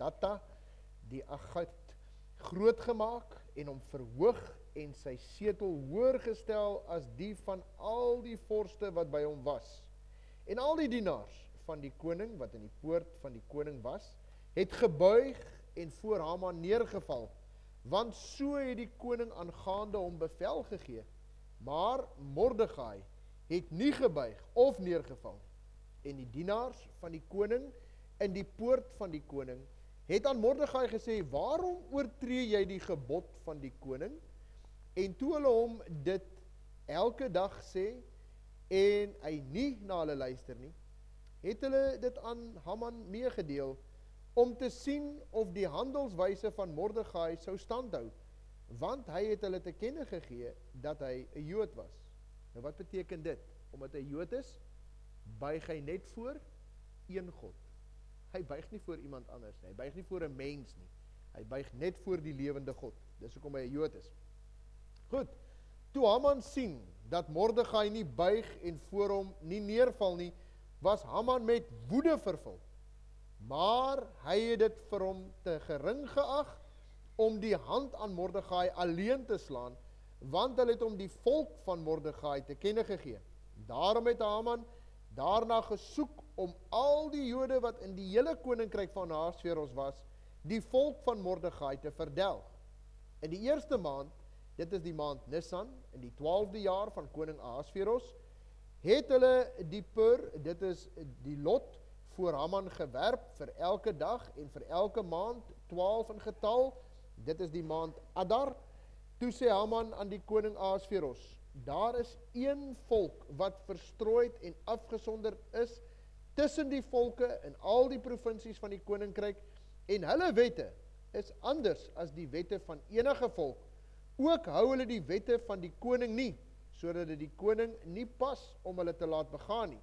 Hamadatta die Agit groot gemaak en hom verhoog en sy setel hoër gestel as die van al die vorste wat by hom was. En al die dienaars van die koning wat in die poort van die koning was, het gebuig en voor Haman neergeval, want so het die koning aangaande hom bevel gegee. Maar Mordegai het nie gebuig of neergeval. En die dienaars van die koning in die poort van die koning het aan Mordegai gesê: "Waarom oortree jy die gebod van die koning?" En toe hulle hom dit elke dag sê en hy nie na hulle luister nie, het hulle dit aan Haman meegedeel om te sien of die handelswyse van Mordegai sou standhou, want hy het hulle te kenne gegee dat hy 'n Jood was. Nou wat beteken dit? Omdat hy Jood is, buig hy net voor een God. Hy buig nie voor iemand anders nie. Hy buig nie voor 'n mens nie. Hy buig net voor die lewende God. Dis hoekom hy 'n Jood is. Goed. Toe Haman sien dat Mordegai nie buig en voor hom nie neerval nie, was Haman met woede vervul. Maar hy het dit vir hom te gering geag om die hand aan Mordegai alleen te slaan, want hulle het hom die volk van Mordegai te kenne gegee. Daarom het Haman daarna gesoek om al die Jode wat in die hele koninkryk van Ahasveros was, die volk van Mordegai te verdelg. In die eerste maand dit is die maand Nisan in die 12de jaar van koning Ahasveros het hulle die pur dit is die lot voor Haman gewerp vir elke dag en vir elke maand 12 in getal dit is die maand Adar toe sê Haman aan die koning Ahasveros daar is een volk wat verstrooid en afgesonder is tussen die volke in al die provinsies van die koninkryk en hulle wette is anders as die wette van enige volk Ook hou hulle die wette van die koning nie, sodat dit die koning nie pas om hulle te laat begaan nie.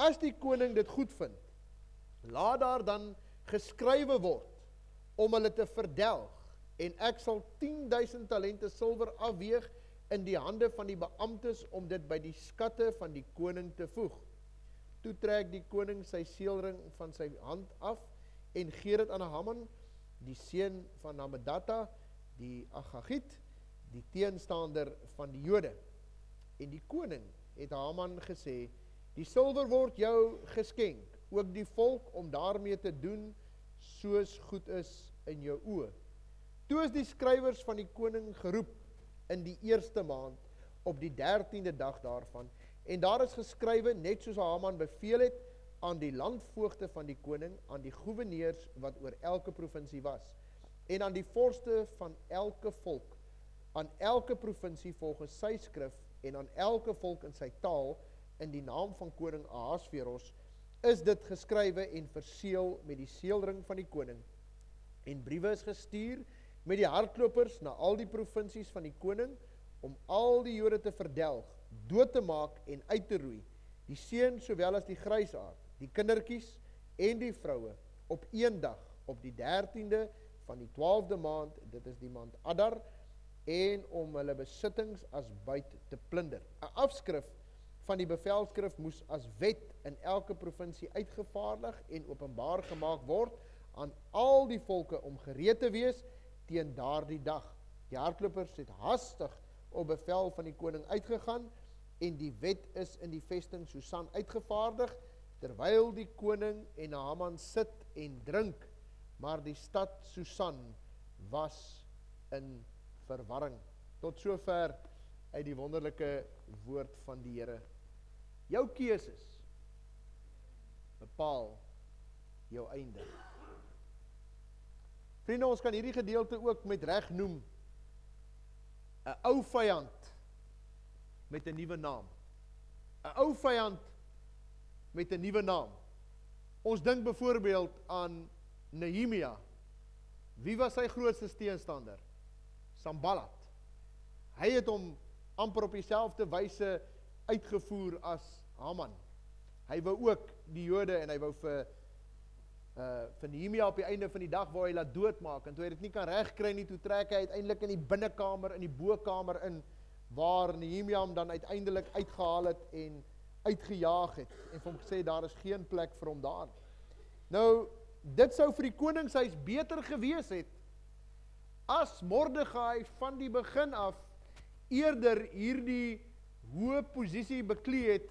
As die koning dit goed vind, laat daar dan geskrywe word om hulle te verdelg en ek sal 10000 talente silwer afweeg in die hande van die beamptes om dit by die skatte van die koning te voeg. Toe trek die koning sy seelring van sy hand af en gee dit aan Haman, die seun van Hamedata, die Agagit, die teenstander van die Jode. En die koning het Haman gesê: "Die silwer word jou geskenk, ook die volk om daarmee te doen soos goed is in jou oë." Toe is die skrywers van die koning geroep in die eerste maand op die 13de dag daarvan en daar is geskrywe net soos Haman beveel het aan die landvoogte van die koning, aan die goewerneurs wat oor elke provinsie was en aan die vorste van elke volk. Aan elke provinsie volgens sy skrif en aan elke volk in sy taal in die naam van koning Ahasveros is dit geskrywe en verseël met die seelring van die koning. En briewe is gestuur met die hardlopers na al die provinsies van die koning om al die Jode te verdelg, dood te maak en uit te roei, die seuns sowel as die grysaard, die kindertjies en die vroue op een dag op die 13de van die 12de maand, dit is die maand Adar en om hulle besittings as buit te plunder. 'n Afskrif van die bevelskrif moes as wet in elke provinsie uitgevaardig en openbaar gemaak word aan al die volke om gereed te wees teen daardie dag. Die hardlopers het hastig op bevel van die koning uitgegaan en die wet is in die vesting Susan uitgevaardig terwyl die koning en Haman sit en drink maar die stad Susan was in verwarring. Tot sover uit die wonderlike woord van die Here. Jou keuses bepaal jou einde. Vriende, ons kan hierdie gedeelte ook met reg noem 'n ou vyand met 'n nuwe naam. 'n Ou vyand met 'n nuwe naam. Ons dink byvoorbeeld aan Nehemia. Wie was sy grootste teenstander? Sambalat. Hy het hom amper op dieselfde wyse uitgevoer as Haman. Hy wou ook die Jode en hy wou vir uh vir Nehemia op die einde van die dag wou hy laat doodmaak en toe hy dit nie kan regkry nie, toe trek hy uiteindelik in die binnekamer in die bokamer in waar Nehemia hom dan uiteindelik uitgehaal het en uitgejaag het en vir hom gesê daar is geen plek vir hom daar. Nou dit sou vir die koningshuis beter gewees het as Mordegai van die begin af eerder hierdie hoë posisie beklee het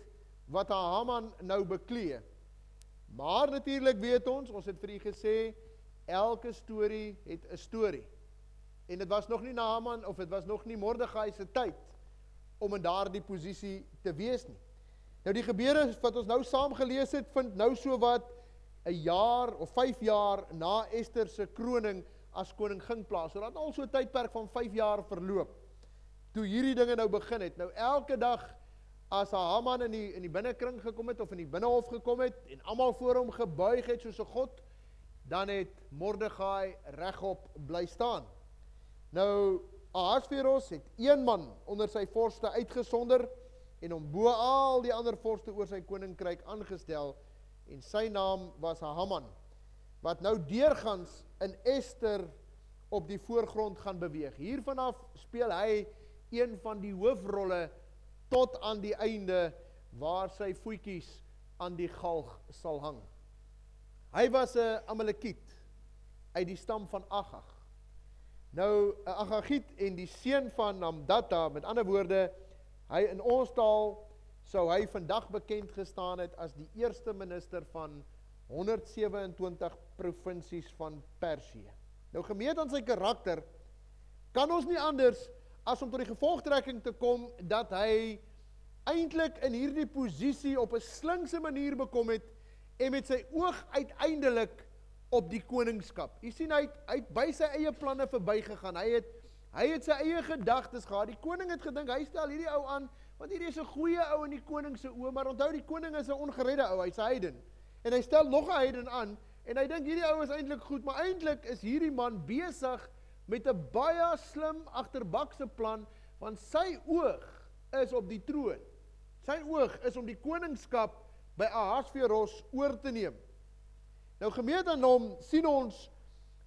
wat Haman nou beklee. Maar natuurlik weet ons, ons het vir u gesê elke storie het 'n storie. En dit was nog nie Haman of dit was nog nie Mordegai se tyd om in daardie posisie te wees nie. Nou die gebeure wat ons nou saam gelees het, vind nou so wat 'n jaar of 5 jaar na Ester se kroning as koningin plaas. So dat al so 'n tydperk van 5 jaar verloop toe hierdie dinge nou begin het. Nou elke dag as Haman in die in die binnekring gekom het of in die binnehof gekom het en almal voor hom gebuig het soos 'n god, dan het Mordegai regop bly staan. Nou Ahasveros het een man onder sy vorste uitgesonder en hom bo al die ander vorste oor sy koninkryk aangestel en sy naam was Haman wat nou deurgangs in Ester op die voorgrond gaan beweeg. Hiervanaf speel hy een van die hoofrolle tot aan die einde waar sy voetjies aan die galg sal hang. Hy was 'n Amalekiet uit die stam van Agag. Nou 'n Agagiet en die seun van Amdata, met ander woorde, hy in ons taal sou hy vandag bekend gestaan het as die eerste minister van 127 provinsies van Persië. Nou gemeet aan sy karakter kan ons nie anders as om tot die gevolgtrekking te kom dat hy eintlik in hierdie posisie op 'n slinkse manier bekom het en met sy oog uiteindelik op die koningskap. Jy sien hy het, hy het by sy eie planne verbygegaan. Hy het hy het sy eie gedagtes gehad. Die koning het gedink hy stel hierdie ou aan want hierdie is 'n goeie ou in die koning se oë, maar onthou die koning is 'n ongeredde ou, hy's 'n heiden. En hy stel nog 'n heiden aan en hy dink hierdie ou is eintlik goed, maar eintlik is hierdie man besig met 'n baie slim agterbakse plan want sy oog is op die troon. Sy oog is om die koningskap by Ahasveros oor te neem. Nou gemeet aan hom sien ons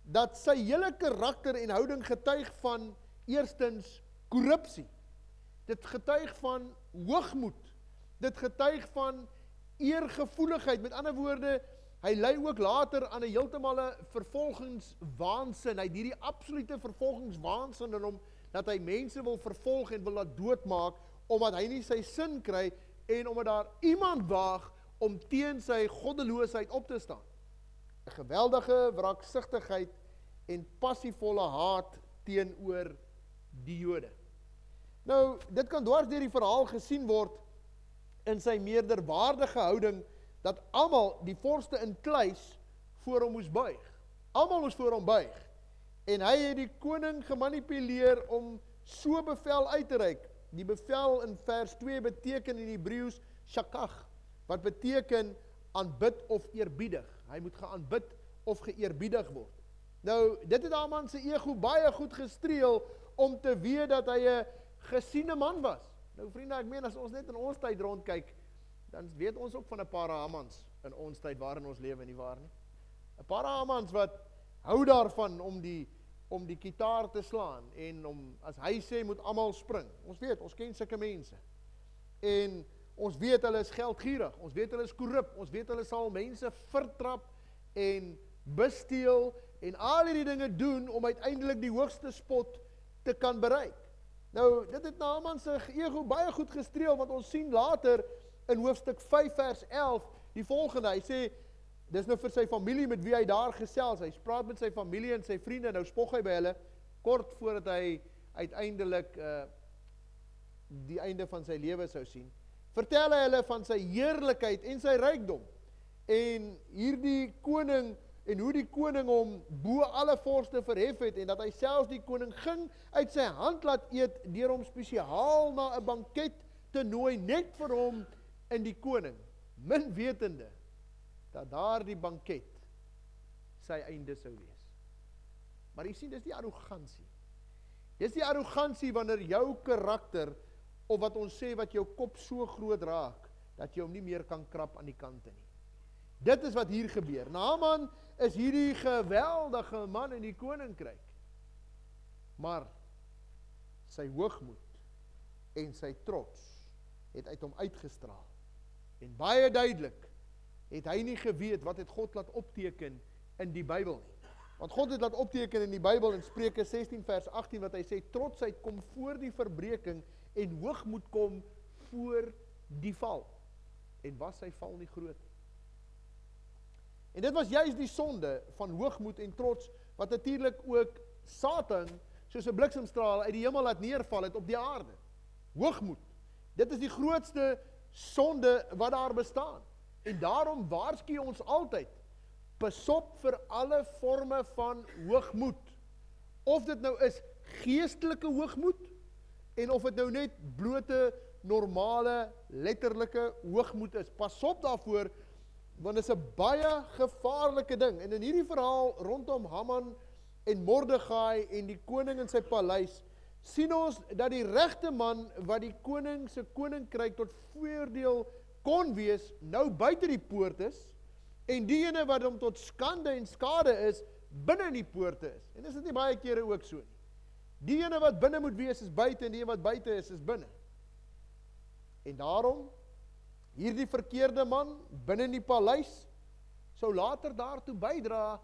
dat sy hele karakter en houding getuig van eerstens korrupsie. Dit getuig van hoogmoed. Dit getuig van eergevoeligheid. Met ander woorde, Hy lei ook later aan 'n heeltemal 'n vervolgingswaansin. Hy het hierdie absolute vervolgingswaansin in hom dat hy mense wil vervolg en wil laat doodmaak omdat hy nie sy sin kry en omdat daar iemand waag om teen sy goddeloosheid op te staan. Geweldige wraaksigtigheid en passievolle haat teenoor die Jode. Nou, dit kan dwars deur die verhaal gesien word in sy meerderwaardige houding dat almal die vorste in kluis voor hom moes buig. Almal moes voor hom buig. En hy het die koning gemanipuleer om so bevel uit te reik. Die bevel in vers 2 beteken in Hebreëus shakach wat beteken aanbid of eerbiedig. Hy moet geaanbid of geëerbiedig word. Nou, dit het Haman se ego baie goed gestreel om te weet dat hy 'n gesiene man was. Nou vriende, ek meen as ons net in ons tyd rondkyk, dan weet ons ook van 'n paar Hamans in ons tyd waarin ons lewe nie waar nie. 'n Paar Hamans wat hou daarvan om die om die kitaar te slaan en om as hy sê moet almal spring. Ons weet, ons ken sulke mense. En ons weet hulle is geldgierig, ons weet hulle is korrup, ons weet hulle sal mense vertrap en besteel en al hierdie dinge doen om uiteindelik die hoogste spot te kan bereik. Nou, dit het Naaman se ego baie goed gestreel want ons sien later in hoofstuk 5 vers 11 die volgende. Hy sê dis nou vir sy familie met wie hy daar gesels. Hy praat met sy familie en sy vriende. Nou spog hy by hulle kort voordat hy uiteindelik uh die einde van sy lewe sou sien. Vertel hulle van sy heerlikheid en sy rykdom. En hierdie koning en hoe die koning hom bo alle vorste verhef het en dat hy selfs die koning ging uit sy hand laat eet deur hom spesiaal na 'n banket te nooi net vir hom in die koning, min wetende dat daardie banket sy einde sou wees. Maar jy sien, dis die arrogansie. Dis die arrogansie wanneer jou karakter of wat ons sê wat jou kop so groot raak dat jy hom nie meer kan krap aan die kante nie. Dit is wat hier gebeur. Naaman is hierdie geweldige man in die koninkryk. Maar sy hoogmoed en sy trots het uit hom uitgestraal. En baie duidelik het hy nie geweet wat het God laat opteken in die Bybel nie. Want God het laat opteken in die Bybel in Spreuke 16 vers 18 wat hy sê trotsheid kom voor die verbreeking en hoogmoed kom voor die val. En was sy val nie groot nie. En dit was juist die sonde van hoogmoed en trots wat natuurlik ook Satan soos 'n bliksemstraal uit die hemel laat neerval het op die aarde. Hoogmoed. Dit is die grootste sonde wat daar bestaan. En daarom waarsku ons altyd besop vir alle forme van hoogmoed. Of dit nou is geestelike hoogmoed en of dit nou net blote normale letterlike hoogmoed is. Pasop daarvoor want dit is 'n baie gevaarlike ding. En in hierdie verhaal rondom Haman en Mordegai en die koning in sy paleis sien ons dat die regte man wat die koning se koninkryk tot voordeel kon wees, nou buite die poort is en diegene wat hom tot skande en skade is, binne in die poorte is. En is dit nie baie kere ook so nie? Diegene wat binne moet wees is buite en diegene wat buite is is binne. En daarom hierdie verkeerde man binne in die paleis sou later daartoe bydra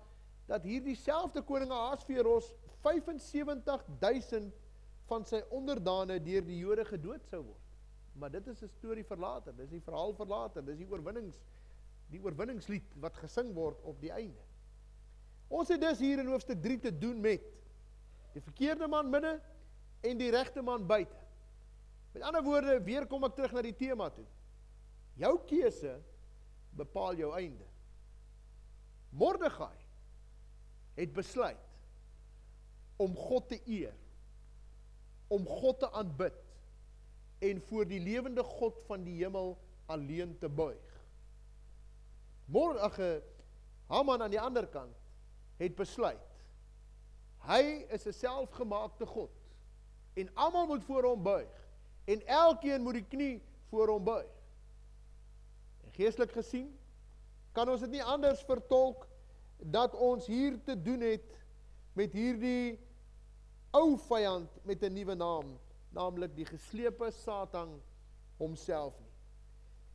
dat hierdie selfde koning Ahasveros 75000 van sy onderdane deur die Jode gedood sou word. Maar dit is 'n storie vir later. Dis die verhaal vir later. Dis die oorwinnings die oorwinningslied wat gesing word op die einde. Ons het dus hier in hoofstuk 3 te doen met die verkeerde man binne en die regte man buite. Met ander woorde, weer kom ek terug na die tema toe. Jou keuse bepaal jou einde. Mordegai het besluit om God te eer, om God te aanbid en voor die lewende God van die hemel alleen te buig. Mordege Haman aan die ander kant het besluit hy is 'n selfgemaakte God en almal moet voor hom buig en elkeen moet die knie voor hom buig. Geestelik gesien kan ons dit nie anders vertolk dat ons hier te doen het met hierdie ou vyand met 'n nuwe naam, naamlik die geslepe Satan homself nie.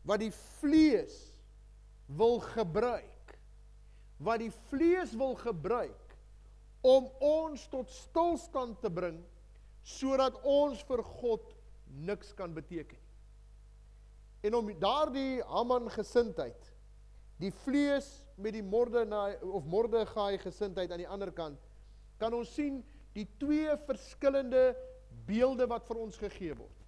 Wat die vlees wil gebruik, wat die vlees wil gebruik om ons tot stilstand te bring sodat ons vir God niks kan beteken. En om daardie Haman gesindheid, die vlees met die Mordegai of Mordegai gesindheid aan die ander kant, kan ons sien die twee verskillende beelde wat vir ons gegee word.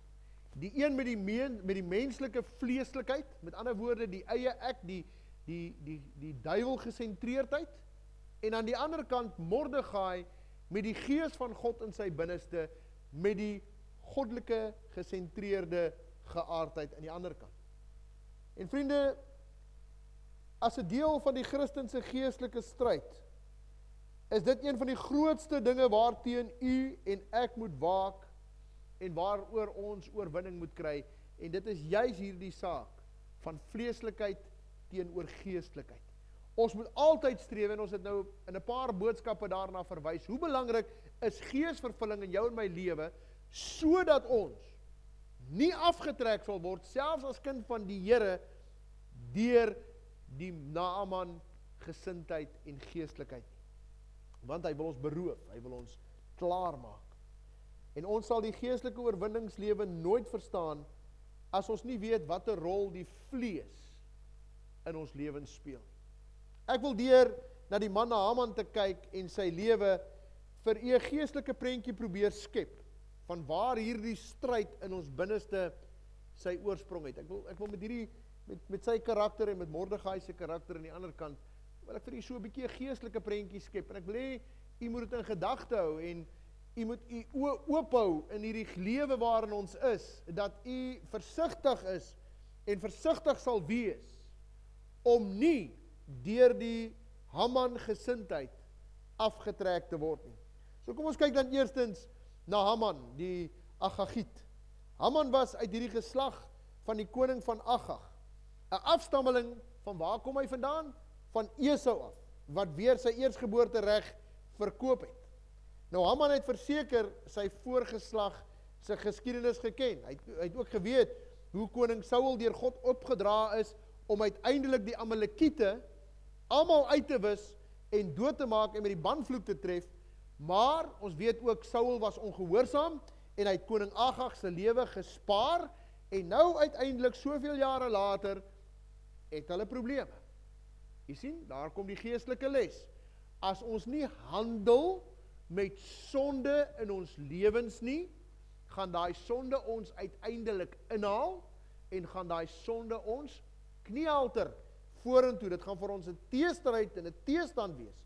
Die een met die meen, met die menslike vleeslikheid, met ander woorde die eie ek, die die die die duiwel gesentreerdheid en aan die ander kant Mordegai met die gees van God in sy binneste met die goddelike gesentreerde geaardheid aan die ander kant. En vriende, as 'n deel van die Christelike geestelike stryd, is dit een van die grootste dinge waarteen u en ek moet waak en waaroor ons oorwinning moet kry en dit is juis hierdie saak van vleeslikheid teenoor geestelikheid. Ons moet altyd streef en ons het nou in 'n paar boodskappe daarna verwys. Hoe belangrik is geesvervulling in jou en my lewe sodat ons nie afgetrek sal word selfs as kind van die Here deur die Naaman gesindheid en geestelikheid nie. Want hy wil ons beroof, hy wil ons klaar maak. En ons sal die geestelike oorwinningslewe nooit verstaan as ons nie weet watter rol die vlees in ons lewens speel. Ek wil deur na die man Naaman te kyk en sy lewe vir 'n geestelike prentjie probeer skep van waar hierdie stryd in ons binneste sy oorsprong het. Ek wil ek wil met hierdie met met sy karakter en met Mordegai se karakter aan die ander kant wil ek vir u so 'n bietjie 'n geestelike prentjie skep en ek wil hê u moet dit in gedagte hou en u moet u oop hou in hierdie lewe waarin ons is dat u versigtig is en versigtig sal wees om nie deur die Haman gesindheid afgetrek te word nie. So kom ons kyk dan eerstens na Haman, die Agagiet. Haman was uit hierdie geslag van die koning van Agag. 'n Afstammeling van waar kom hy vandaan? Van Esau af, wat weer sy eersgeboorte reg verkoop het. Nou Haman het verseker sy voorgeslag se geskiedenis geken. Hy het, hy het ook geweet hoe koning Saul deur God opgedra is om uiteindelik die Amalekiete almal uit te wis en dood te maak en met die banvloek te tref. Maar ons weet ook Saul was ongehoorsaam en hy het koning Agag se lewe gespaar en nou uiteindelik soveel jare later het hulle probleme. Jy sien, daar kom die geestelike les. As ons nie handel met sonde in ons lewens nie, gaan daai sonde ons uiteindelik inhaal en gaan daai sonde ons kniehalter vorentoe. Dit gaan vir ons 'n teestryd en 'n teestand wees.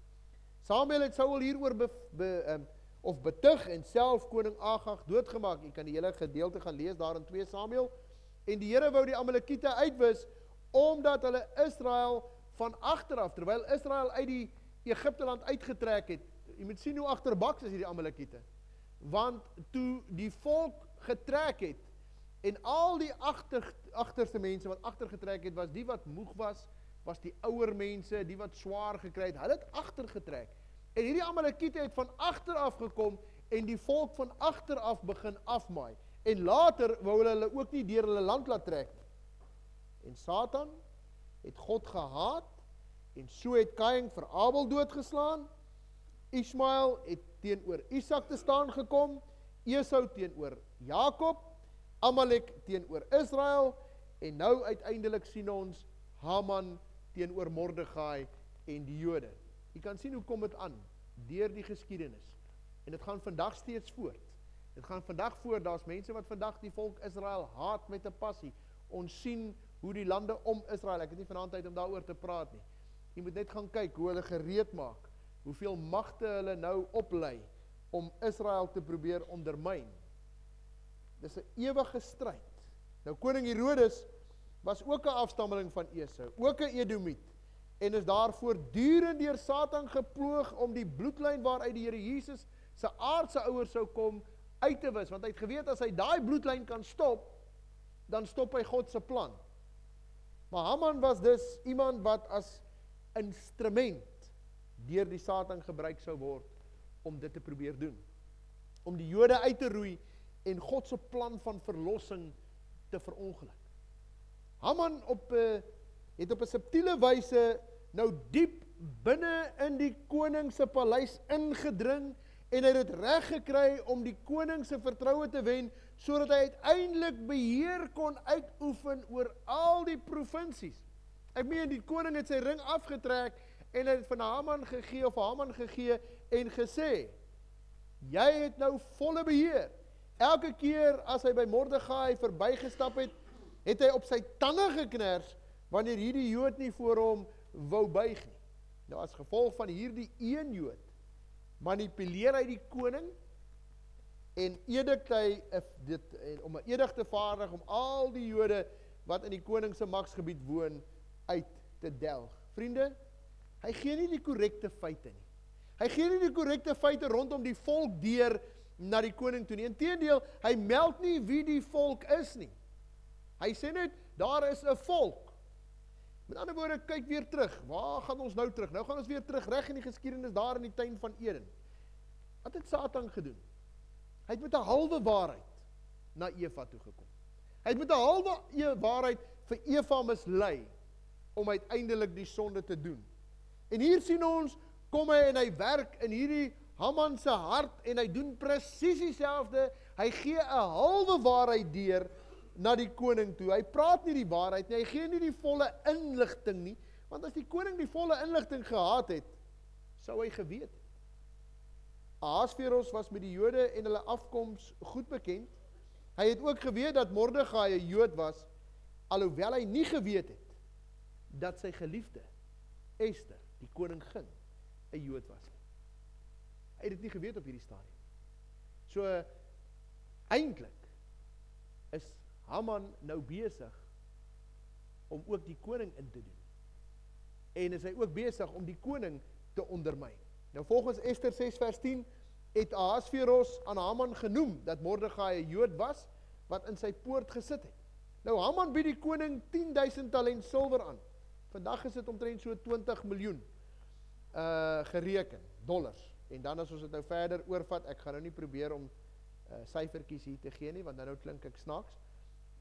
Samuel het Saul hieroor be, be um, of betug en self koning Agag doodgemaak. Jy kan die hele gedeelte gaan lees daar in 2 Samuel. En die Here wou die Amalekiete uitwis omdat hulle Israel van agter af terwyl Israel uit die Egipte land uitgetrek het. Jy moet sien hoe agterbaks is hierdie Amalekiete. Want toe die volk getrek het en al die agter agterste mense wat agtergetrek het was die wat moeg was, was die ouer mense, die wat swaar gekry het. Hulle het agtergetrek. En hierdie Amalekiete het van agter af gekom en die volk van agter af begin afmaai. En later wou hulle hulle ook nie deur hulle land laat trek nie. En Satan het God gehaat en so het Kain vir Abel doodgeslaan. Ismael het teenoor Isak te staan gekom, Esau teenoor Jakob, Amalek teenoor Israel en nou uiteindelik sien ons Haman teenoor Mordegai en die Jode. Jy kan sien hoe kom dit aan deur die geskiedenis. En dit gaan vandag steeds voort. Dit gaan vandag voort. Daar's mense wat vandag die volk Israel haat met 'n passie. Ons sien hoe die lande om Israel, ek het nie vanaand tyd om daaroor te praat nie. Jy moet net gaan kyk hoe hulle gereed maak. Hoeveel magte hulle nou oplei om Israel te probeer ondermyn. Dis 'n ewige stryd. Nou koning Herodes was ook 'n afstammeling van Esau, ook 'n Edomiet en is daar voortdurend deur Satan geploeg om die bloedlyn waaruit die Here Jesus se aardse ouers sou kom uit te wis want hy het geweet as hy daai bloedlyn kan stop dan stop hy God se plan. Maar Haman was dus iemand wat as instrument deur die Satan gebruik sou word om dit te probeer doen. Om die Jode uit te roei en God se plan van verlossing te verongeluk. Haman op 'n eh, het op 'n subtiele wyse nou diep binne in die koning se paleis ingedring en hy het dit reg gekry om die koning se vertroue te wen sodat hy uiteindelik beheer kon uitoefen oor al die provinsies. Ek meen die koning het sy ring afgetrek en hy het van Haman gegee of Haman gegee en gesê: "Jy het nou volle beheer." Elke keer as hy by Mordegai verbygestap het, het hy op sy tande geknars wanneer hierdie Jood nie voor hom wou buig nie. Nou as gevolg van hierdie een Jood manipuleer hy die koning en edik hy dit en om 'n edig te vaardig om al die Jode wat in die koning se magsgebied woon uit te delg. Vriende, hy gee nie die korrekte feite nie. Hy gee nie die korrekte feite rondom die volk deur na die koning toe nie. Inteendeel, hy meld nie wie die volk is nie. Hy sê net daar is 'n volk. Met ander woorde, kyk weer terug. Waar gaan ons nou terug? Nou gaan ons weer terug reg in die geskiedenis daar in die tuin van Eden. Wat het Satan gedoen? Hy het met 'n halwe waarheid na Eva toe gekom. Hy het met 'n halwe e waarheid vir Eva mislei om uiteindelik die sonde te doen. En hier sien ons kom hy en hy werk in hierdie Haman se hart en hy doen presies dieselfde. Hy gee 'n halwe waarheid deur na die koning toe. Hy praat nie die waarheid nie. Hy gee nie die volle inligting nie, want as die koning die volle inligting gehad het, sou hy geweet het. Ahasveros was met die Jode en hulle afkoms goed bekend. Hy het ook geweet dat Mordegai 'n Jood was, alhoewel hy nie geweet het dat sy geliefde Ester, die koningin, 'n Jood was nie. Hy het dit nie geweet op hierdie stadium. So eintlik is Haman nou besig om ook die koning in te doen. En is hy ook besig om die koning te ondermyn. Nou volgens Ester 6 vers 10 het Ahasveros aan Haman genoem dat Mordegai 'n Jood was wat in sy poort gesit het. Nou Haman bied die koning 10000 talent silwer aan. Vandag is dit omtrent so 20 miljoen uh gereken dollars. En dan as ons dit nou verder oorvat, ek gaan nou nie probeer om uh syfertjies hier te gee nie want dan nou klink ek snaaks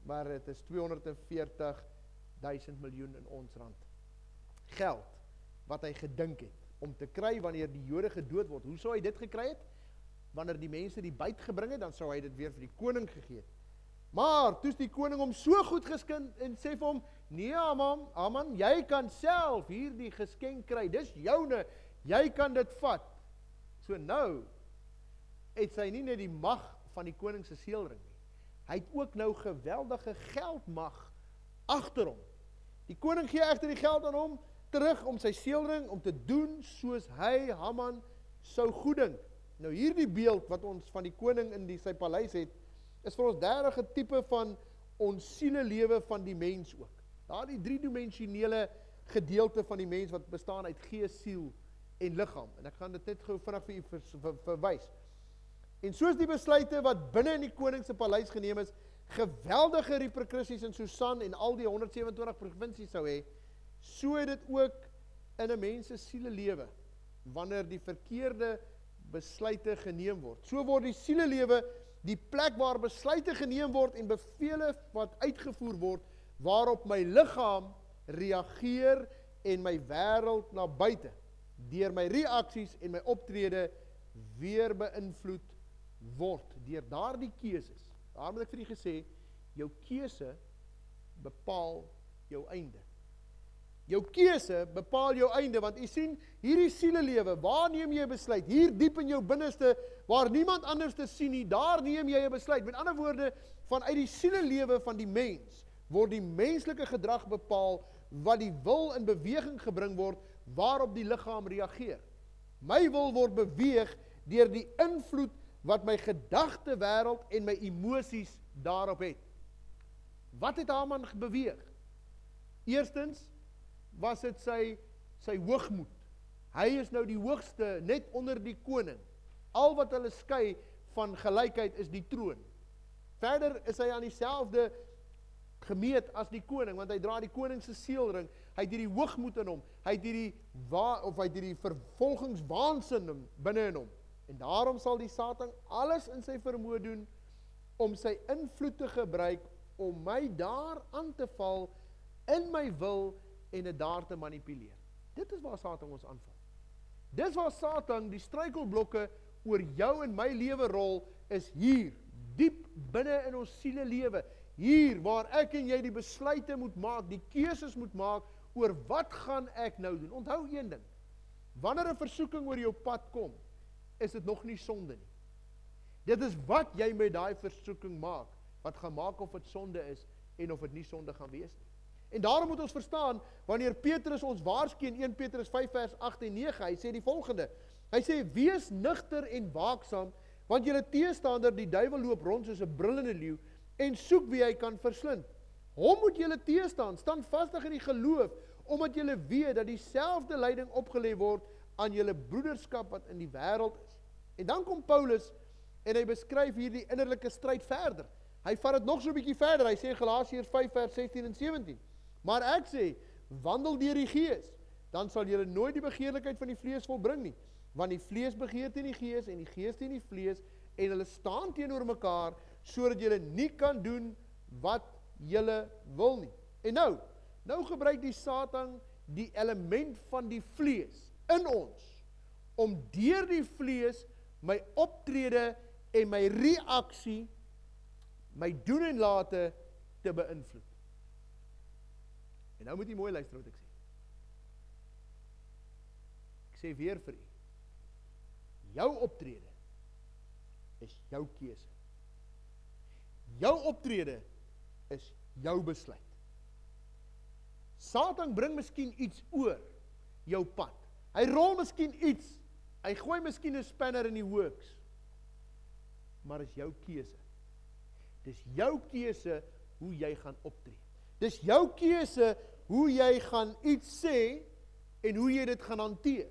maar dit is 240 000 miljoen in ons rand geld wat hy gedink het om te kry wanneer die Jode gedood word. Hoe sou hy dit gekry het? Wanneer die mense die byt gebring het, dan sou hy dit weer vir die koning gegee het. Maar toe's die koning hom so goed geskind en sê vir hom: "Nee, Haman, Haman, jy kan self hierdie geskenk kry. Dis joune. Jy kan dit vat." So nou het sy nie net die mag van die koning se seelring nie. Hy het ook nou geweldige geldmag agter hom. Die koning gee egter die geld aan hom terug om sy seelring om te doen soos hy Haman sou goeddink. Nou hierdie beeld wat ons van die koning in die sy paleis het, is vir ons derige tipe van ons sielelewe van die mens ook. Daardie driedimensionele gedeelte van die mens wat bestaan uit gees, siel en liggaam. En ek gaan dit net gou vinnig vir u ver, ver, verwys. En soos die besluite wat binne in die koning se paleis geneem is, geweldige reperkusies in Susan en al die 127 provinsies sou hê, so het dit ook in 'n mens se sielelewe wanneer die verkeerde besluite geneem word. So word die sielelewe die plek waar besluite geneem word en bevele wat uitgevoer word waarop my liggaam reageer en my wêreld na buite deur my reaksies en my optrede weer beïnvloed word deur daardie keuses. Daarom het ek vir u gesê jou keuse bepaal jou einde. Jou keuse bepaal jou einde want u sien hierdie sielelewe, waar neem jy 'n besluit? Hier diep in jou binneste waar niemand anders te sien nie, daar neem jy 'n besluit. Met ander woorde, vanuit die sielelewe van die mens word die menslike gedrag bepaal wat die wil in beweging gebring word waarop die liggaam reageer. My wil word beweeg deur die invloed wat my gedagte wêreld en my emosies daarop het. Wat het Haman beweeg? Eerstens was dit sy sy hoogmoed. Hy is nou die hoogste net onder die koning. Al wat hulle skei van gelykheid is die troon. Verder is hy aan dieselfde gemeet as die koning want hy dra die koning se seelring. Hy het hierdie hoogmoed in hom. Hy het hierdie of hy het hierdie vervolgingswaansin binne in hom. En daarom sal die Satan alles in sy vermoë doen om sy invloed te gebruik om my daar aan te val in my wil en dit daar te manipuleer. Dit is waar Satan ons aanval. Dis waar Satan die struikelblokke oor jou en my lewe rol is hier, diep binne in ons siele lewe. Hier waar ek en jy die besluite moet maak, die keuses moet maak oor wat gaan ek nou doen. Onthou een ding. Wanneer 'n versoeking oor jou pad kom, is dit nog nie sonde nie. Dit is wat jy met daai versoeking maak wat gaan maak of dit sonde is en of dit nie sonde gaan wees nie. En daarom moet ons verstaan wanneer Petrus ons waarsku in 1 Petrus 5 vers 8 en 9, hy sê die volgende. Hy sê wees nugter en waaksaam want julle teestander die duiwel loop rond soos 'n brullende leeu en soek wie hy kan verslind. Hom moet julle teestaan, staan vastig in die geloof omdat julle weet dat dieselfde lyding opgelê word aan julle broederskap wat in die wêreld is. En dan kom Paulus en hy beskryf hierdie innerlike stryd verder. Hy vat dit nog so 'n bietjie verder. Hy sê Galasiërs 5 vers 16 en 17. Maar ek sê, wandel deur die Gees, dan sal julle nooit die begeerlikheid van die vlees volbring nie, want die vlees begeer teen die Gees en die Gees teen die vlees en hulle staan teenoor mekaar sodat julle nie kan doen wat julle wil nie. En nou, nou gebruik die Satan die element van die vlees in ons om deur die vlees my optrede en my reaksie my doen en late te beïnvloed. En nou moet jy mooi luister wat ek sê. Ek sê weer vir u. Jou optrede is jou keuse. Jou optrede is jou besluit. Satan bring miskien iets oor jou pad. Hy rol miskien iets. Hy gooi miskien 'n spanner in die works. Maar is jou keuse. Dis jou keuse hoe jy gaan optree. Dis jou keuse hoe jy gaan iets sê en hoe jy dit gaan hanteer.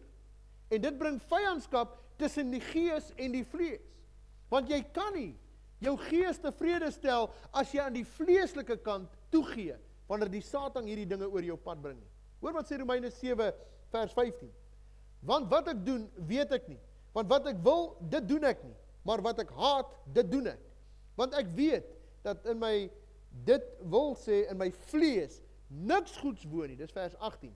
En dit bring vyandskap tussen die gees en die vlees. Want jy kan nie jou gees tevrede stel as jy aan die vleeslike kant toegee wanneer die Satan hierdie dinge oor jou pad bring nie. Hoor wat sê Romeine 7 vers 15. Want wat ek doen, weet ek nie. Want wat ek wil, dit doen ek nie. Maar wat ek haat, dit doen ek. Want ek weet dat in my dit wil sê in my vlees niks goeds woon nie. Dis vers 18.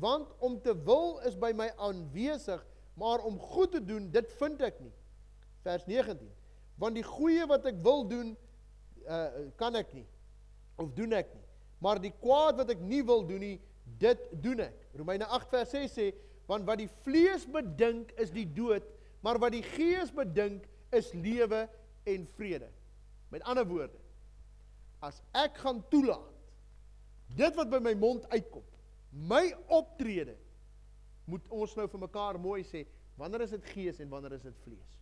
Want om te wil is by my aanwesig, maar om goed te doen, dit vind ek nie. Vers 19. Want die goeie wat ek wil doen, uh kan ek nie of doen ek nie. Maar die kwaad wat ek nie wil doen nie, dit doen ek. Romeine 8 vers 6 sê, want wat die vlees bedink is die dood, maar wat die gees bedink is lewe en vrede. Met ander woorde, as ek gaan toelaat dit wat by my mond uitkom, my optrede moet ons nou vir mekaar mooi sê, wanneer is dit gees en wanneer is dit vlees?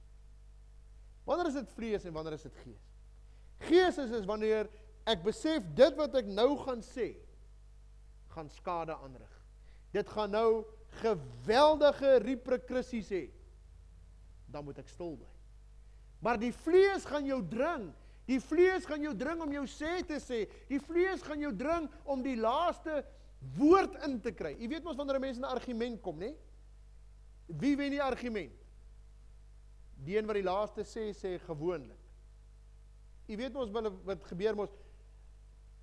Wanneer is dit vlees en wanneer is dit gees? Gees is is wanneer ek besef dit wat ek nou gaan sê gaan skade aanrig. Dit gaan nou geweldige reperkusies hê. Dan moet ek stil bly. Maar die vlees gaan jou dring. Die vlees gaan jou dring om jou sê te sê. Die vlees gaan jou dring om die laaste woord in te kry. Jy weet mos wanneer 'n mens 'n argument kom, nê? Wie wen die argument? Die een wat die laaste sê sê gewoonlik. Jy weet mos wat gebeur mos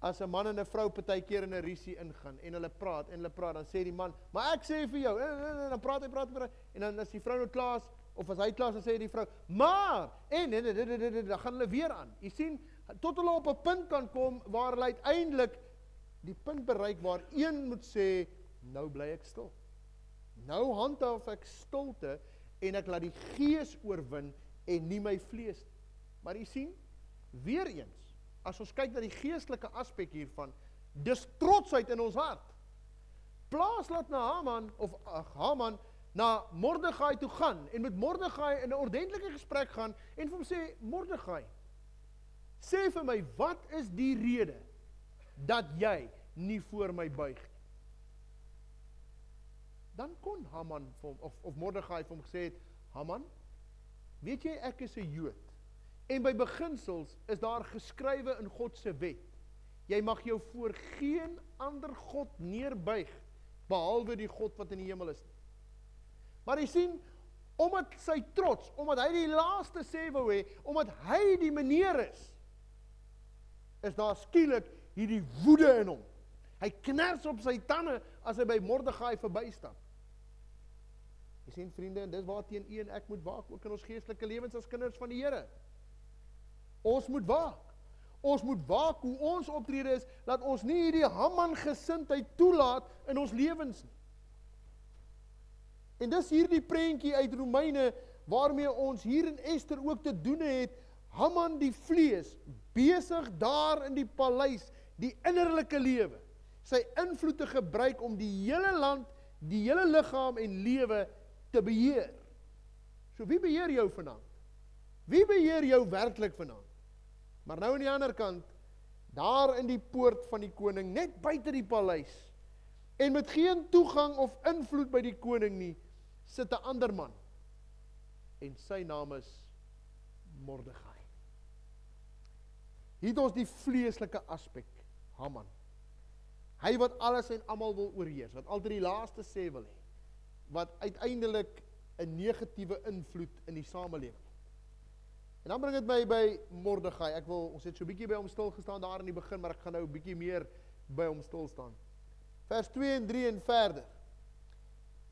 as 'n man en 'n vrou partykeer in 'n rusie ingaan en hulle praat en hulle praat dan sê die man, "Maar ek sê vir jou." En dan praat hy praat praat en dan as die vrou nou klaar is of as hy klaar is, sê die vrou, "Maar en en dan gaan hulle weer aan." Jy sien, tot hulle op 'n punt kan kom waar hulle uiteindelik die punt bereik waar een moet sê, "Nou bly ek stil." Nou handhaaf ek stilte en ek laat die gees oorwin en nie my vlees nie. Maar jy sien, weer eens, as ons kyk na die geestelike aspek hiervan, dis trotsheid in ons hart. Plaas laat na Haman of ag Haman na Mordegai toe gaan en met Mordegai in 'n ordentlike gesprek gaan en vir hom sê Mordegai sê vir my wat is die rede dat jy nie voor my buig nie dan kon Haman vir hom of of Mordegai vir hom gesê het Haman weet jy ek is 'n Jood en by beginsels is daar geskrywe in God se wet jy mag jou voor geen ander god neerbuig behalwe die God wat in die hemel is Maar jy sien, omdat sy trots, omdat hy die laaste sê wou hê, omdat hy die meneer is, is daar skielik hierdie woede in hom. Hy kners op sy tande as hy by Mordegai verbystap. Jy sien vriende, en dis waarteen u en ek moet waak ook in ons geestelike lewens as kinders van die Here. Ons moet waak. Ons moet waak hoe ons optrede is, dat ons nie hierdie Haman gesindheid toelaat in ons lewens nie. En dis hierdie prentjie uit Romeine waarmee ons hier in Ester ook te doen het. Haman die vlees besig daar in die paleis, die innerlike lewe. Sy invloed te gebruik om die hele land, die hele liggaam en lewe te beheer. So wie beheer jou vanaand? Wie beheer jou werklik vanaand? Maar nou aan die ander kant, daar in die poort van die koning, net buite die paleis en met geen toegang of invloed by die koning nie, sit 'n ander man en sy naam is Mordegai. Hier het ons die vleeslike aspek Haman. Hy wat alles en almal wil oorheers, wat altyd die laaste sê wil hê, wat uiteindelik 'n negatiewe invloed in die samelewing. En dan bring dit my by Mordegai. Ek wil ons het so 'n bietjie by hom stil gestaan daar in die begin, maar ek gaan nou 'n bietjie meer by hom stil staan. Vers 2 en 3 en verder.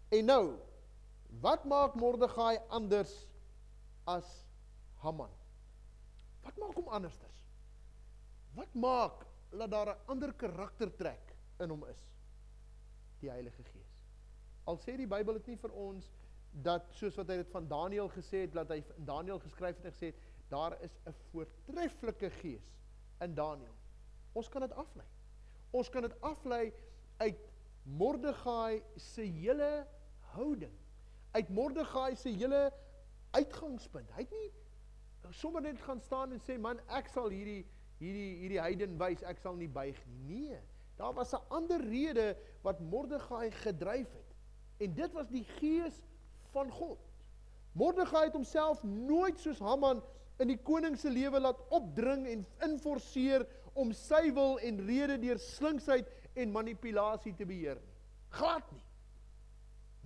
En nou, Wat maak Mordegai anders as Haman? Wat maak hom andersters? Wat maak dat daar 'n ander karaktertrek in hom is? Die Heilige Gees. Al sê die Bybel dit nie vir ons dat soos wat hy dit van Daniël gesê het dat hy in Daniël geskryf het en gesê het daar is 'n voortreffelike gees in Daniël. Ons kan dit aflei. Ons kan dit aflei uit Mordegai se hele houding uit Mordegai se hele uitgangspunt. Hy het nie sommer net gaan staan en sê man, ek sal hierdie hierdie hierdie heiden wys, ek sal nie buig nie. Nee, daar was 'n ander rede wat Mordegai gedryf het. En dit was die gees van God. Mordegai het homself nooit soos Haman in die koning se lewe laat opdring en inforceer om sy wil en rede deur slinksheid en manipulasie te beheer nie. Glad nie.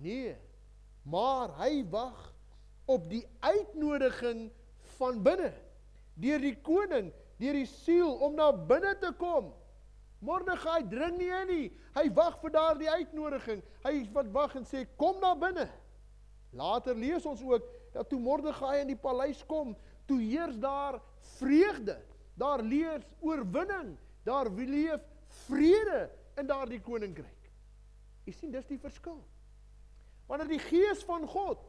Nee, maar hy wag op die uitnodiging van binne deur die koning, deur die siel om na binne te kom Mordegai dring nie in nie. Hy wag vir daardie uitnodiging. Hy wat wag en sê kom na binne. Later lees ons ook dat toe Mordegai in die paleis kom, toe heers daar vreugde. Daar lees oorwinning. Daar leef vrede in daardie koninkryk. Jy sien dis die verskil. Wanneer die gees van God,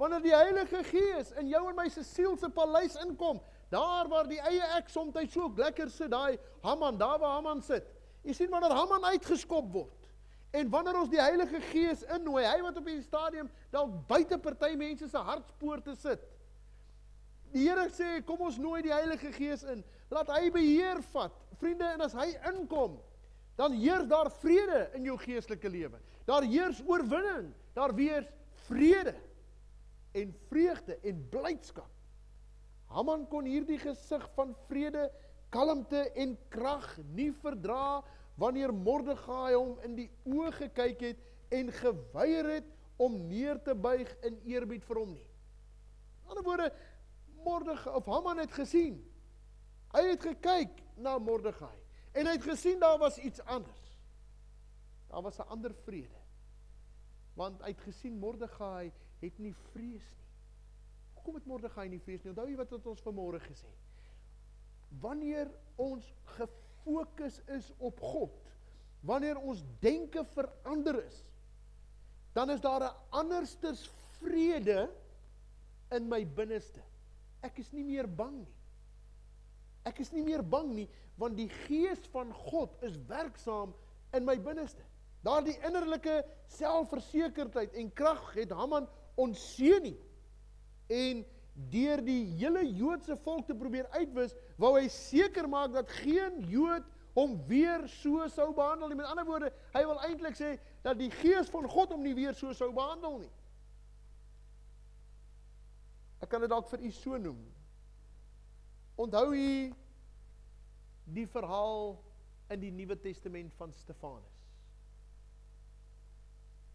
wanneer die Heilige Gees in jou en my se siel se paleis inkom, daar waar die eie ek soms so lekker sit, daai Haman, daar waar Haman sit. Jy sien wanneer Haman uitgeskop word en wanneer ons die Heilige Gees innooi, hy wat op die stadium dalk buite party mense se hartspoorte sit. Die Here sê, kom ons nooi die Heilige Gees in. Laat hy beheer vat. Vriende, en as hy inkom, dan heers daar vrede in jou geestelike lewe. Daar heers oorwinning, daar weer vrede en vreugde en blydskap. Haman kon hierdie gesig van vrede, kalmte en krag nie verdra wanneer Mordegai hom in die oë gekyk het en geweier het om neer te buig in eerbied vir hom nie. In ander woorde, Mordegai of Haman het gesien. Hy het gekyk na Mordegai En hy het gesien daar was iets anders. Daar was 'n ander vrede. Want hy het gesien Mordegai het nie vrees nie. Hoekom het Mordegai nie vrees nie? Onthou jy wat het ons vanmôre gesê? Wanneer ons gefokus is op God, wanneer ons denke verander is, dan is daar 'n andersters vrede in my binneste. Ek is nie meer bang nie. Ek is nie meer bang nie want die gees van God is werksaam in my binneste. Daardie innerlike selfversekerdheid en krag het Haman ontseën nie. En deur die hele Joodse volk te probeer uitwis, wou hy seker maak dat geen Jood hom weer so sou behandel nie. Met ander woorde, hy wil eintlik sê dat die gees van God hom nie weer so sou behandel nie. Ek kan dit dalk vir u so noem. Onthou u die verhaal in die Nuwe Testament van Stefanus.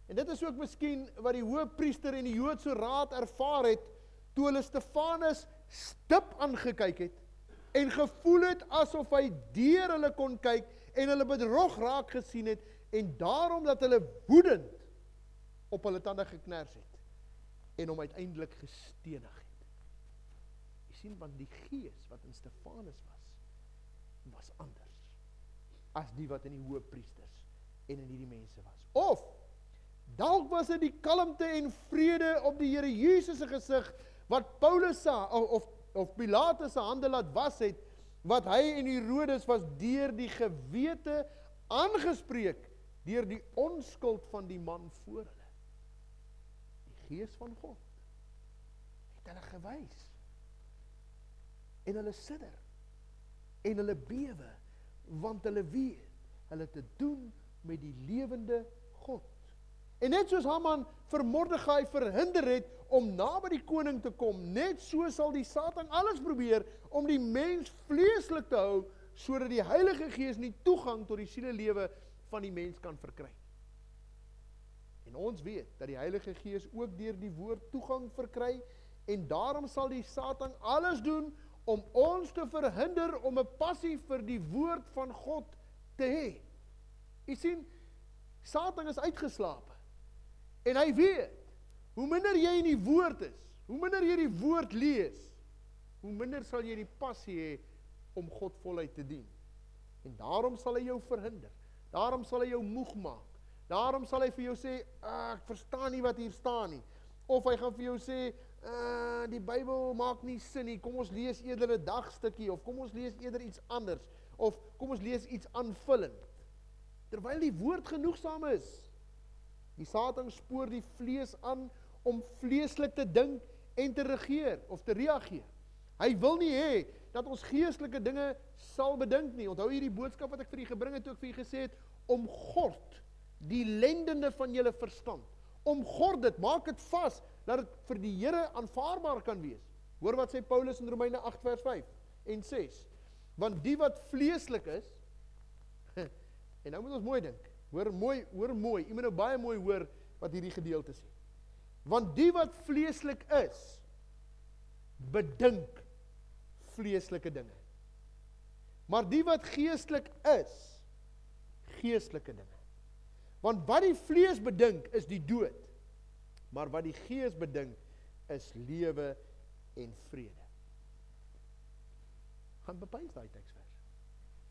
En dit is ook miskien wat die hoëpriester en die Joodse raad ervaar het toe hulle Stefanus stip aangekyk het en gevoel het asof hy deur hulle kon kyk en hulle bedrog raak gesien het en daarom dat hulle woedend op hulle tande geknars het en hom uiteindelik gestenig het. Jy sien want die gees wat in Stefanus was was anders as die wat in die hoëpriesters en in hierdie mense was. Of dalk was dit die kalmte en vrede op die Here Jesus se gesig wat Paulus sa of of Pilatus se hande laat was het wat hy en Herodes was deur die gewete aangespreek deur die onskuld van die man voor hulle. Die gees van God het hulle gewys. En hulle sidder en hulle bewe want hulle weet hulle te doen met die lewende God. En net soos Haman vir Mordegai verhinder het om naby die koning te kom, net so sal die Satan alles probeer om die mens vleeslik te hou sodat die Heilige Gees nie toegang tot die sielelewe van die mens kan verkry. En ons weet dat die Heilige Gees ook deur die woord toegang verkry en daarom sal die Satan alles doen om ons te verhinder om 'n passie vir die woord van God te hê. U sien, Satan is uitgeslaap. En hy weet, hoe minder jy in die woord is, hoe minder jy die woord lees, hoe minder sal jy die passie hê om God voluit te dien. En daarom sal hy jou verhinder. Daarom sal hy jou moeg maak. Daarom sal hy vir jou sê, ah, "Ek verstaan nie wat hier staan nie." Of hy gaan vir jou sê, uh die Bybel maak nie sin nie. Kom ons lees eerder 'n dagstukkie of kom ons lees eerder iets anders of kom ons lees iets aanvullend. Terwyl die woord genoegsaam is. Die Satan spoor die vlees aan om vleeslik te dink en te regeer of te reageer. Hy wil nie hê dat ons geestelike dinge sal bedink nie. Onthou hierdie boodskap wat ek vir u gebring het ek vir u gesê het om God die lendende van julle verstand. Om God dit, maak dit vas dat dit vir die Here aanvaarbaar kan wees. Hoor wat sê Paulus in Romeine 8 vers 5 en 6. Want die wat vleeslik is en nou moet ons mooi dink. Hoor mooi, hoor mooi. Jy moet nou baie mooi hoor wat hierdie gedeelte sê. Want die wat vleeslik is bedink vleeslike dinge. Maar die wat geestelik is, geestelike dinge. Want wat die vlees bedink is die dood. Maar wat die gees bedink is lewe en vrede. Gaan bepeins daai teksvers.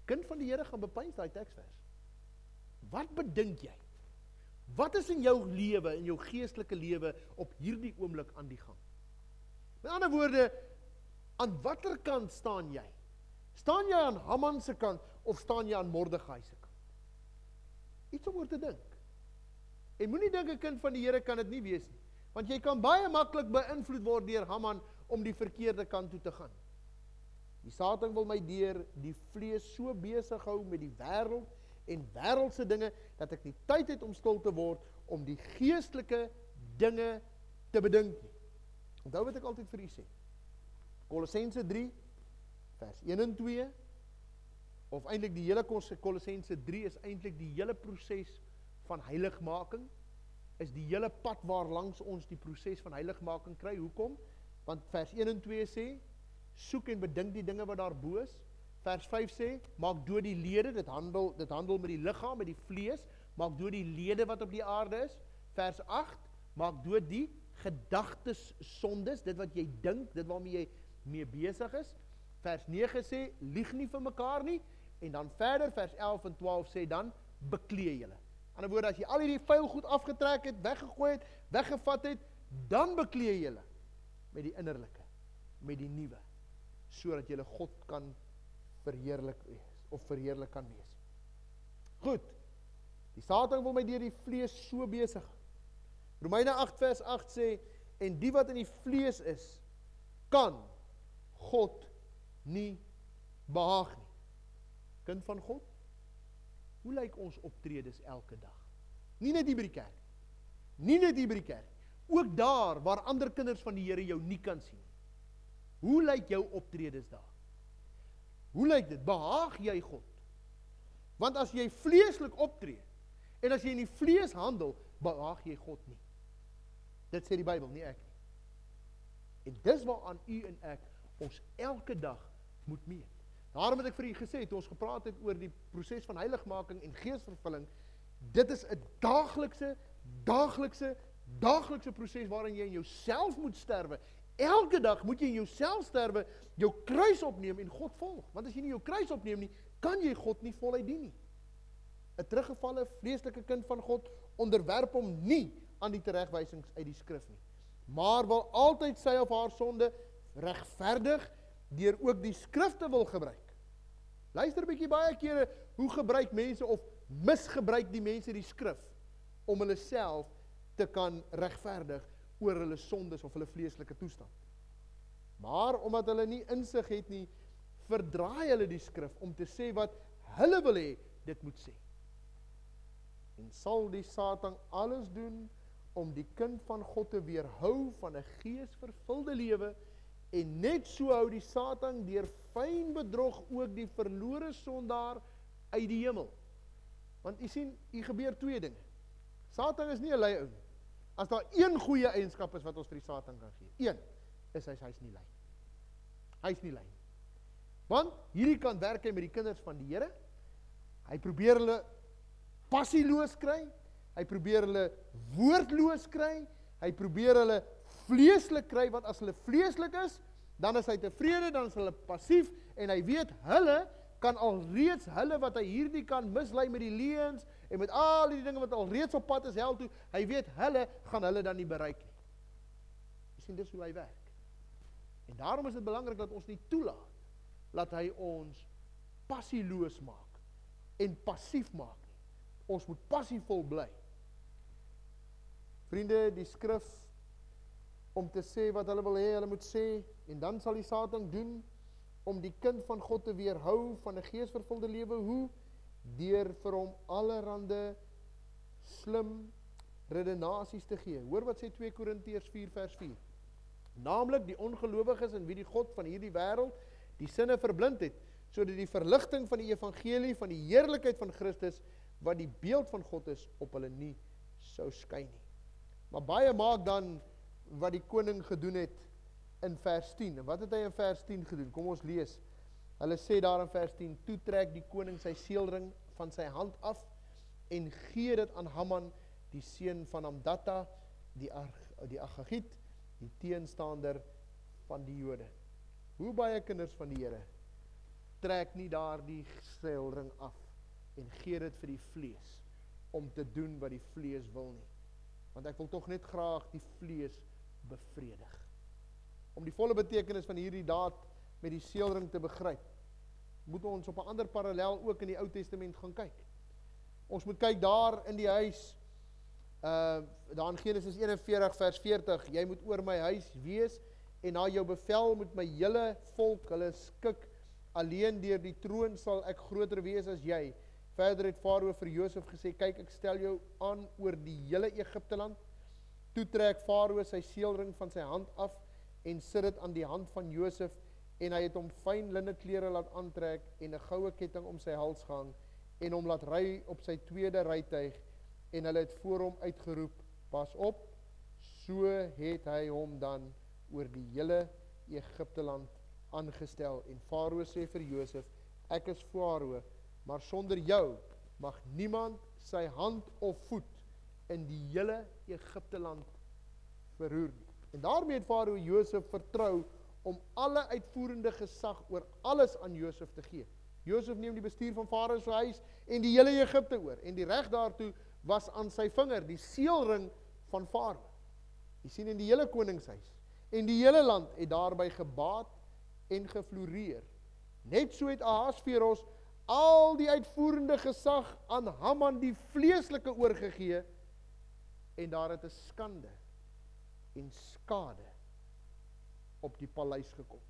Kind van die Here gaan bepeins daai teksvers. Wat bedink jy? Wat is in jou lewe, in jou geestelike lewe op hierdie oomblik aan die gang? Met ander woorde, aan watter kant staan jy? Staan jy aan Haman se kant of staan jy aan Mordegai se kant? Iets om oor te dink. En moenie dink 'n kind van die Here kan dit nie wees nie, want jy kan baie maklik beïnvloed word deur Haman om die verkeerde kant toe te gaan. Die Satan wil my deur die vlees so besig hou met die wêreld en wêreldse dinge dat ek nie tyd het om stil te word om die geestelike dinge te bedink nie. Onthou wat ek altyd vir u sê. Kolossense 3 vers 1 en 2 of eintlik die hele Kolossense 3 is eintlik die hele proses van heiligmaking is die hele pad waar langs ons die proses van heiligmaking kry. Hoekom? Want vers 1 en 2 sê soek en bedink die dinge wat daar bo is. Vers 5 sê maak dood die lede, dit handel dit handel met die liggaam, met die vlees, maak dood die lede wat op die aarde is. Vers 8 maak dood die gedagtes sondes, dit wat jy dink, dit waarmee jy mee besig is. Vers 9 sê lieg nie vir mekaar nie en dan verder vers 11 en 12 sê dan beklee julle. Aan die woorde as jy al hierdie vuil goed afgetrek het, weggegooi het, weggevat het, dan beklee julle met die innerlike, met die nuwe, sodat jy God kan verheerlik wees of verheerlik kan wees. Goed. Die Satan wil my deur die vlees so besig. Romeine 8 vers 8 sê en die wat in die vlees is kan God nie behaag nie. Kind van God? Hoe lyk ons optredes elke dag? Nie net hier by die kerk. Nie net hier by die kerk. Ook daar waar ander kinders van die Here jou nie kan sien nie. Hoe lyk jou optredes daar? Hoe lyk dit? Behaag jy God? Want as jy vleeslik optree en as jy in die vlees handel, behaag jy God nie. Dit sê die Bybel, nie ek nie. En dis waaraan u en ek ons elke dag moet meet. Daarom het ek vir u gesê toe ons gepraat het oor die proses van heiligmaking en geesvervulling, dit is 'n daaglikse daaglikse daaglikse proses waarin jy in jouself moet sterwe. Elke dag moet jy in jouself sterwe, jou kruis opneem en God volg. Want as jy nie jou kruis opneem nie, kan jy God nie voluit dien nie. 'n Teruggevalle vleeslike kind van God onderwerp hom nie aan die teregwysings uit die skrif nie, maar wil altyd sy of haar sonde regverdig deur ook die skrifte wil gebruik. Luister 'n bietjie baie kere hoe gebruik mense of misgebruik die mense die skrif om hulle self te kan regverdig oor hulle sondes of hulle vleeslike toestand. Maar omdat hulle nie insig het nie, verdraai hulle die skrif om te sê wat hulle wil hê dit moet sê. En sal die Satan alles doen om die kind van God te weerhou van 'n geesvervulde lewe En net so hou die Satan deur fyn bedrog ook die verlore sondaar uit die hemel. Want u sien, u gebeur twee dinge. Satan is nie 'n lui ou nie. As daar een goeie eienskap is wat ons vir die Satan kan gee, een is hy hy's nie lui. Hy's nie nie. Want hierdie kan werk hy met die kinders van die Here. Hy probeer hulle passieloos kry. Hy probeer hulle woordloos kry. Hy probeer hulle vleeslik kry want as hulle vleeslik is, dan is hy tevrede, dan is hulle passief en hy weet hulle kan alreeds hulle wat hy hierdie kan mislei met die leuns en met al die dinge wat alreeds op pad is hel toe, hy weet hulle gaan hulle dan nie bereik nie. Jy sien dis hoe hy werk. En daarom is dit belangrik dat ons nie toelaat dat hy ons passieloos maak en passief maak nie. Ons moet passievol bly. Vriende, die skrif om te sê wat hulle wil hê hulle moet sê en dan sal die Satan doen om die kind van God te weerhou van 'n geesvervulde lewe hoe deur vir hom allerhande slim redenasies te gee. Hoor wat sê 2 Korintiërs 4 vers 4. Naamlik die ongelowiges in wie die God van hierdie wêreld die sinne verblind het sodat die verligting van die evangelie van die heerlikheid van Christus wat die beeld van God is op hulle nie sou skyn nie. Maar baie maak dan wat die koning gedoen het in vers 10. En wat het hy in vers 10 gedoen? Kom ons lees. Hulle sê daar in vers 10: "Toe trek die koning sy seelring van sy hand af en gee dit aan Haman die seun van Amdata die Ag die Agagiet die teenstander van die Jode. Hoe baie kinders van die Here trek nie daardie seelring af en gee dit vir die vlees om te doen wat die vlees wil nie. Want ek wil tog net graag die vlees bevredig. Om die volle betekenis van hierdie daad met die seelring te begryp, moet ons op 'n ander parallel ook in die Ou Testament gaan kyk. Ons moet kyk daar in die huis uh daar in Genesis 41 vers 40, jy moet oor my huis wees en na jou bevel moet my hele volk hulle skik alleen deur die troon sal ek groter wees as jy. Verder het Farao vir Josef gesê, kyk ek stel jou aan oor die hele Egipte land. Toe trek Farao sy seelring van sy hand af en sit dit aan die hand van Josef en hy het hom fyn linne klere laat aantrek en 'n goue ketting om sy hals gehang en hom laat ry op sy tweede rytuig en hulle het voor hom uitgeroep pas op so het hy hom dan oor die hele Egipte land aangestel en Farao sê vir Josef ek is Farao maar sonder jou mag niemand sy hand of voet in die hele Egipte land verroer nie. En daarmee het Farao Josef vertrou om alle uitvoerende gesag oor alles aan Josef te gee. Josef neem die bestuur van Farao se huis en die hele Egipte oor en die reg daartoe was aan sy vinger, die seelring van Farao. Jy sien in die hele koningshuis en die hele land het daarby gebaat en gefloreer. Net so het Ahasveros al die uitvoerende gesag aan Haman die vleeslike oorgegee en daar het 'n skande en skade op die paleis gekom.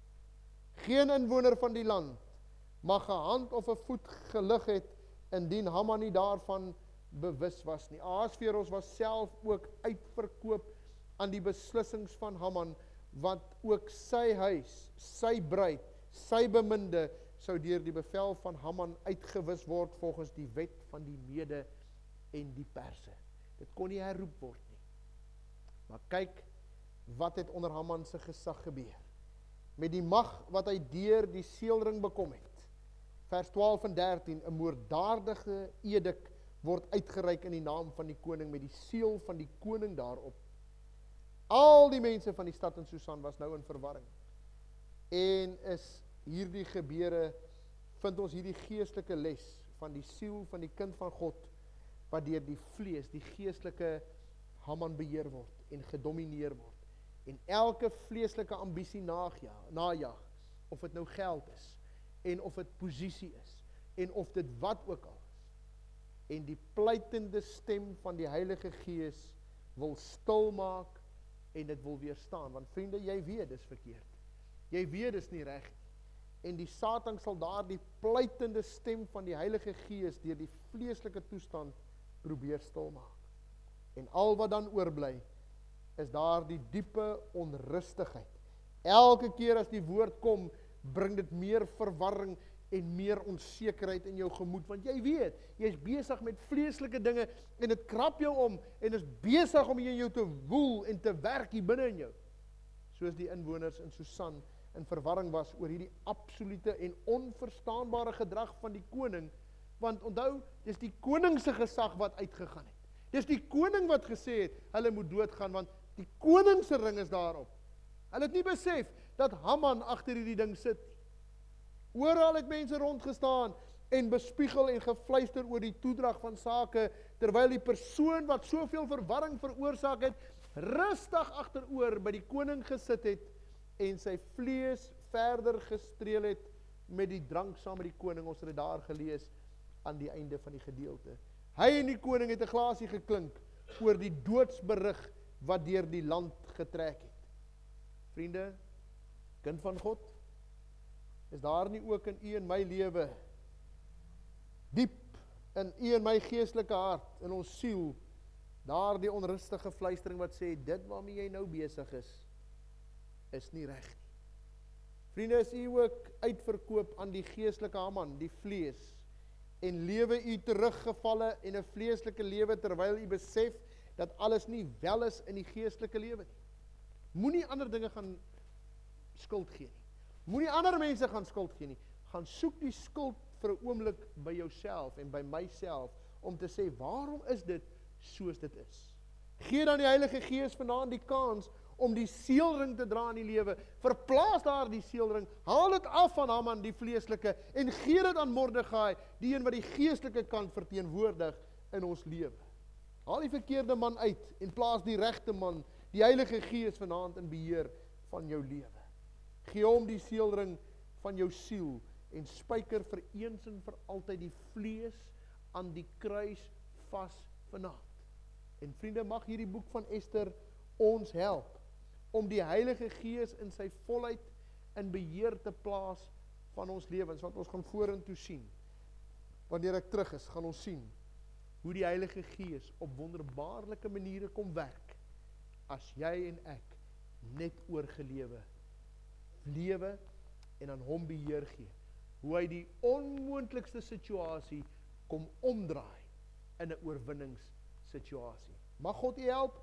Geen inwoner van die land mag 'n hand of 'n voet gelig het indien Haman nie daarvan bewus was nie. Ahasveros was self ook uitverkoop aan die beslissings van Haman wat ook sy huis, sy bruid, sy beminde sou deur die bevel van Haman uitgewis word volgens die wet van die Mede en die Perse. Dit kon nie herroep word nie. Maar kyk wat het onder Haman se gesag gebeur. Met die mag wat hy deur die seelring bekom het. Vers 12 en 13 'n moorddadige edik word uitgereik in die naam van die koning met die seël van die koning daarop. Al die mense van die stad in Susan was nou in verwarring. En is hierdie gebeure vind ons hierdie geestelike les van die siel van die kind van God wat deur die vlees, die geestelike Haman beheer word en gedomeineer word. En elke vleeslike ambisie najag, najag of dit nou geld is en of dit posisie is en of dit wat ook al is. En die pleitende stem van die Heilige Gees wil stil maak en dit wil weerstaan want vriende jy weet dis verkeerd. Jy weet dis nie reg nie en die Satan sal daardie pleitende stem van die Heilige Gees deur die vleeslike toestand probeer stilmaak. En al wat dan oorbly is daardie diepe onrustigheid. Elke keer as die woord kom, bring dit meer verwarring en meer onsekerheid in jou gemoed want jy weet, jy's besig met vleeslike dinge en dit krap jou om en is besig om in jou te woel en te werk hier binne in jou. Soos die inwoners in Susan in verwarring was oor hierdie absolute en onverstaanbare gedrag van die koning want onthou dis die koning se gesag wat uitgegaan het dis die koning wat gesê het hulle moet doodgaan want die koning se ring is daarop hulle het nie besef dat Haman agter hierdie ding sit oral het mense rondgestaan en bespiegel en gefluister oor die toedrag van sake terwyl die persoon wat soveel verwarring veroorsaak het rustig agteroor by die koning gesit het en sy vlees verder gestreel het met die drank saam met die koning. Ons het dit daar gelees aan die einde van die gedeelte. Hy en die koning het 'n glasie geklink oor die doodsberig wat deur die land getrek het. Vriende, kind van God, is daar nie ook in u en my lewe diep in u en my geestelike hart in ons siel daardie onrustige fluistering wat sê dit waarmee jy nou besig is is nie reg nie. Vriende, is u ook uitverkoop aan die geestelike Haman, die vlees en lewe u teruggevalle en 'n vleeslike lewe terwyl u besef dat alles nie wel is in die geestelike lewe nie. Moenie ander dinge gaan skuld gee nie. Moenie ander mense gaan skuld gee nie. Gaan soek die skuld vir 'n oomblik by jouself en by myself om te sê waarom is dit soos dit is? Gee dan die Heilige Gees vanaand die kans om die seelring te dra in die lewe. Verplaas daar die seelring, haal dit af van Haman die vleeslike en gee dit aan Mordegai, die een wat die geestelike kant verteenwoordig in ons lewe. Haal die verkeerde man uit en plaas die regte man, die Heilige Gees vanaand in beheer van jou lewe. Gee hom die seelring van jou siel en spyker vir eens en vir altyd die vlees aan die kruis vas vanaand. En vriende, mag hierdie boek van Ester ons help om die Heilige Gees in sy volheid in beheer te plaas van ons lewens wat ons gaan vorentoe sien. Wanneer ek terug is, gaan ons sien hoe die Heilige Gees op wonderbaarlike maniere kom werk as jy en ek net oorgelewe lewe en aan hom beheer gee. Hoe hy die onmoontlikste situasie kom omdraai in 'n oorwinningssituasie. Mag God u help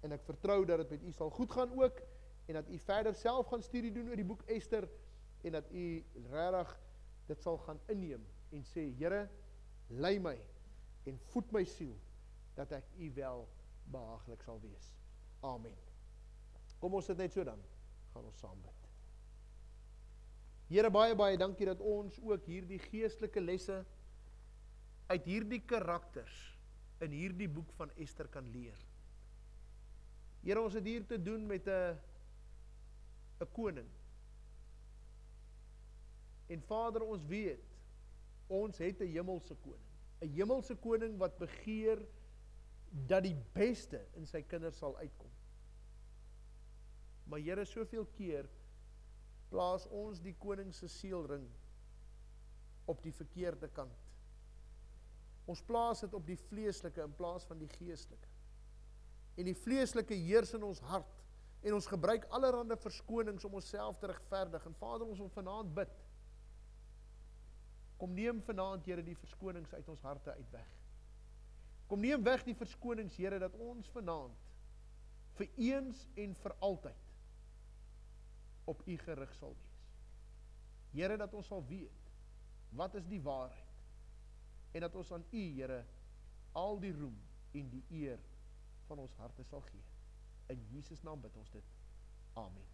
en ek vertrou dat dit met u sal goed gaan ook en dat u verder self gaan studie doen oor die boek Ester en dat u regtig dit sal gaan inneem en sê Here lei my en voed my siel dat ek u wel behaaglik sal wees. Amen. Kom ons sit net so dan. Gaan ons saam bid. Here baie baie dankie dat ons ook hierdie geestelike lesse uit hierdie karakters in hierdie boek van Ester kan leer. Here ons het hier te doen met 'n 'n koning. En Vader ons weet ons het 'n hemelse koning. 'n hemelse koning wat begeer dat die beste in sy kinders sal uitkom. Maar Here, soveel keer plaas ons die koning se seelring op die verkeerde kant. Ons plaas dit op die vleeslike in plaas van die geestelike. En die vleeslike heers in ons hart en ons gebruik allerlei verskonings om onsself te regverdig. En Vader, ons wil vanaand bid Kom neem vanaand Here die verskonings uit ons harte uit weg. Kom neem weg die verskonings Here dat ons vanaand vir eens en vir altyd op U gerig sal wees. Here dat ons sal weet wat is die waarheid en dat ons aan U Here al die roem en die eer van ons harte sal gee. In Jesus naam bid ons dit. Amen.